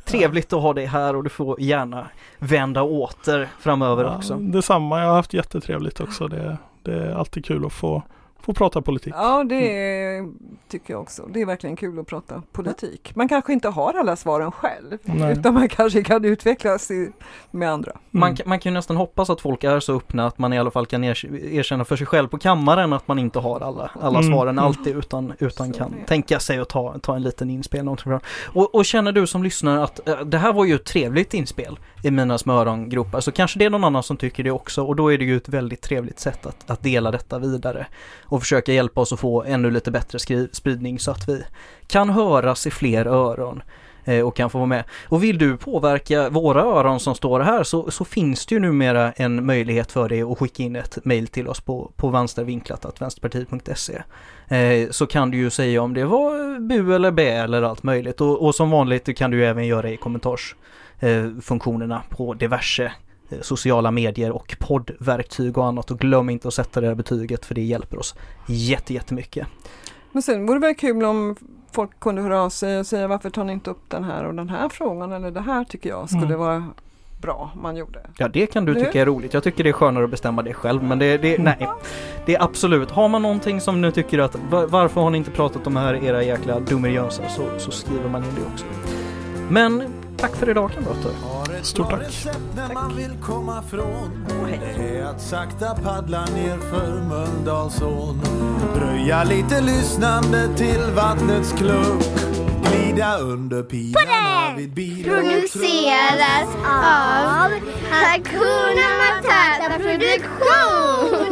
trevligt att ha dig här och du får gärna vända åter framöver Ja, också. detsamma, jag har haft jättetrevligt också. Det, det är alltid kul att få, få prata politik. Ja, det är, tycker jag också. Det är verkligen kul att prata politik. Man kanske inte har alla svaren själv, Nej. utan man kanske kan utvecklas i, med andra. Man, Mm. kan- man kan ju nästan hoppas att folk är så öppna att man i alla fall kan er, erkänna för sig själv på kammaren att man inte har alla, alla Mm. svaren alltid utan, utan Så kan det tänka sig att ta, ta en liten inspel. något bra. Och, och känner du som lyssnar att eh, det här var ju ett trevligt inspel i mina små örongropar så kanske det är någon annan som tycker det också och då är det ju ett väldigt trevligt sätt att, att dela detta vidare och försöka hjälpa oss att få ännu lite bättre spridning så att vi kan höras i fler öron eh, och kan få vara med. Och vill du påverka våra öron som står här så, så finns det ju numera en möjlighet för dig att skicka in ett mejl till oss på, på vänstervinklat.vänsterpartiet.se eh, Så kan du ju säga om det var bu eller bä eller allt möjligt och, och som vanligt kan du ju även göra i kommentarsfunktionerna på diverse sociala medier och poddverktyg och annat och glöm inte att sätta det här betyget för det hjälper oss jätte, jättemycket. Men sen vore det väl kul om folk kunde höra av sig och säga varför tar ni inte upp den här och den här frågan eller det här tycker jag skulle Mm. vara bra man gjorde. Ja det kan du Nu? tycka är roligt. Jag tycker det är skönare att bestämma det själv men det, det nej. Det är absolut, har man någonting som ni tycker att va- varför har ni inte pratat om det här era jäkla dummerjönsar så, så skriver man in det också. Men tack för idag kamrater. Stort tack. recept när man vill komma från. Det är att sakta paddla ner för Mölndalsån Dröja lite lyssnande till vattnets klunk Glida under pilarna vid bil produceras av Hakuna Matata Produktion.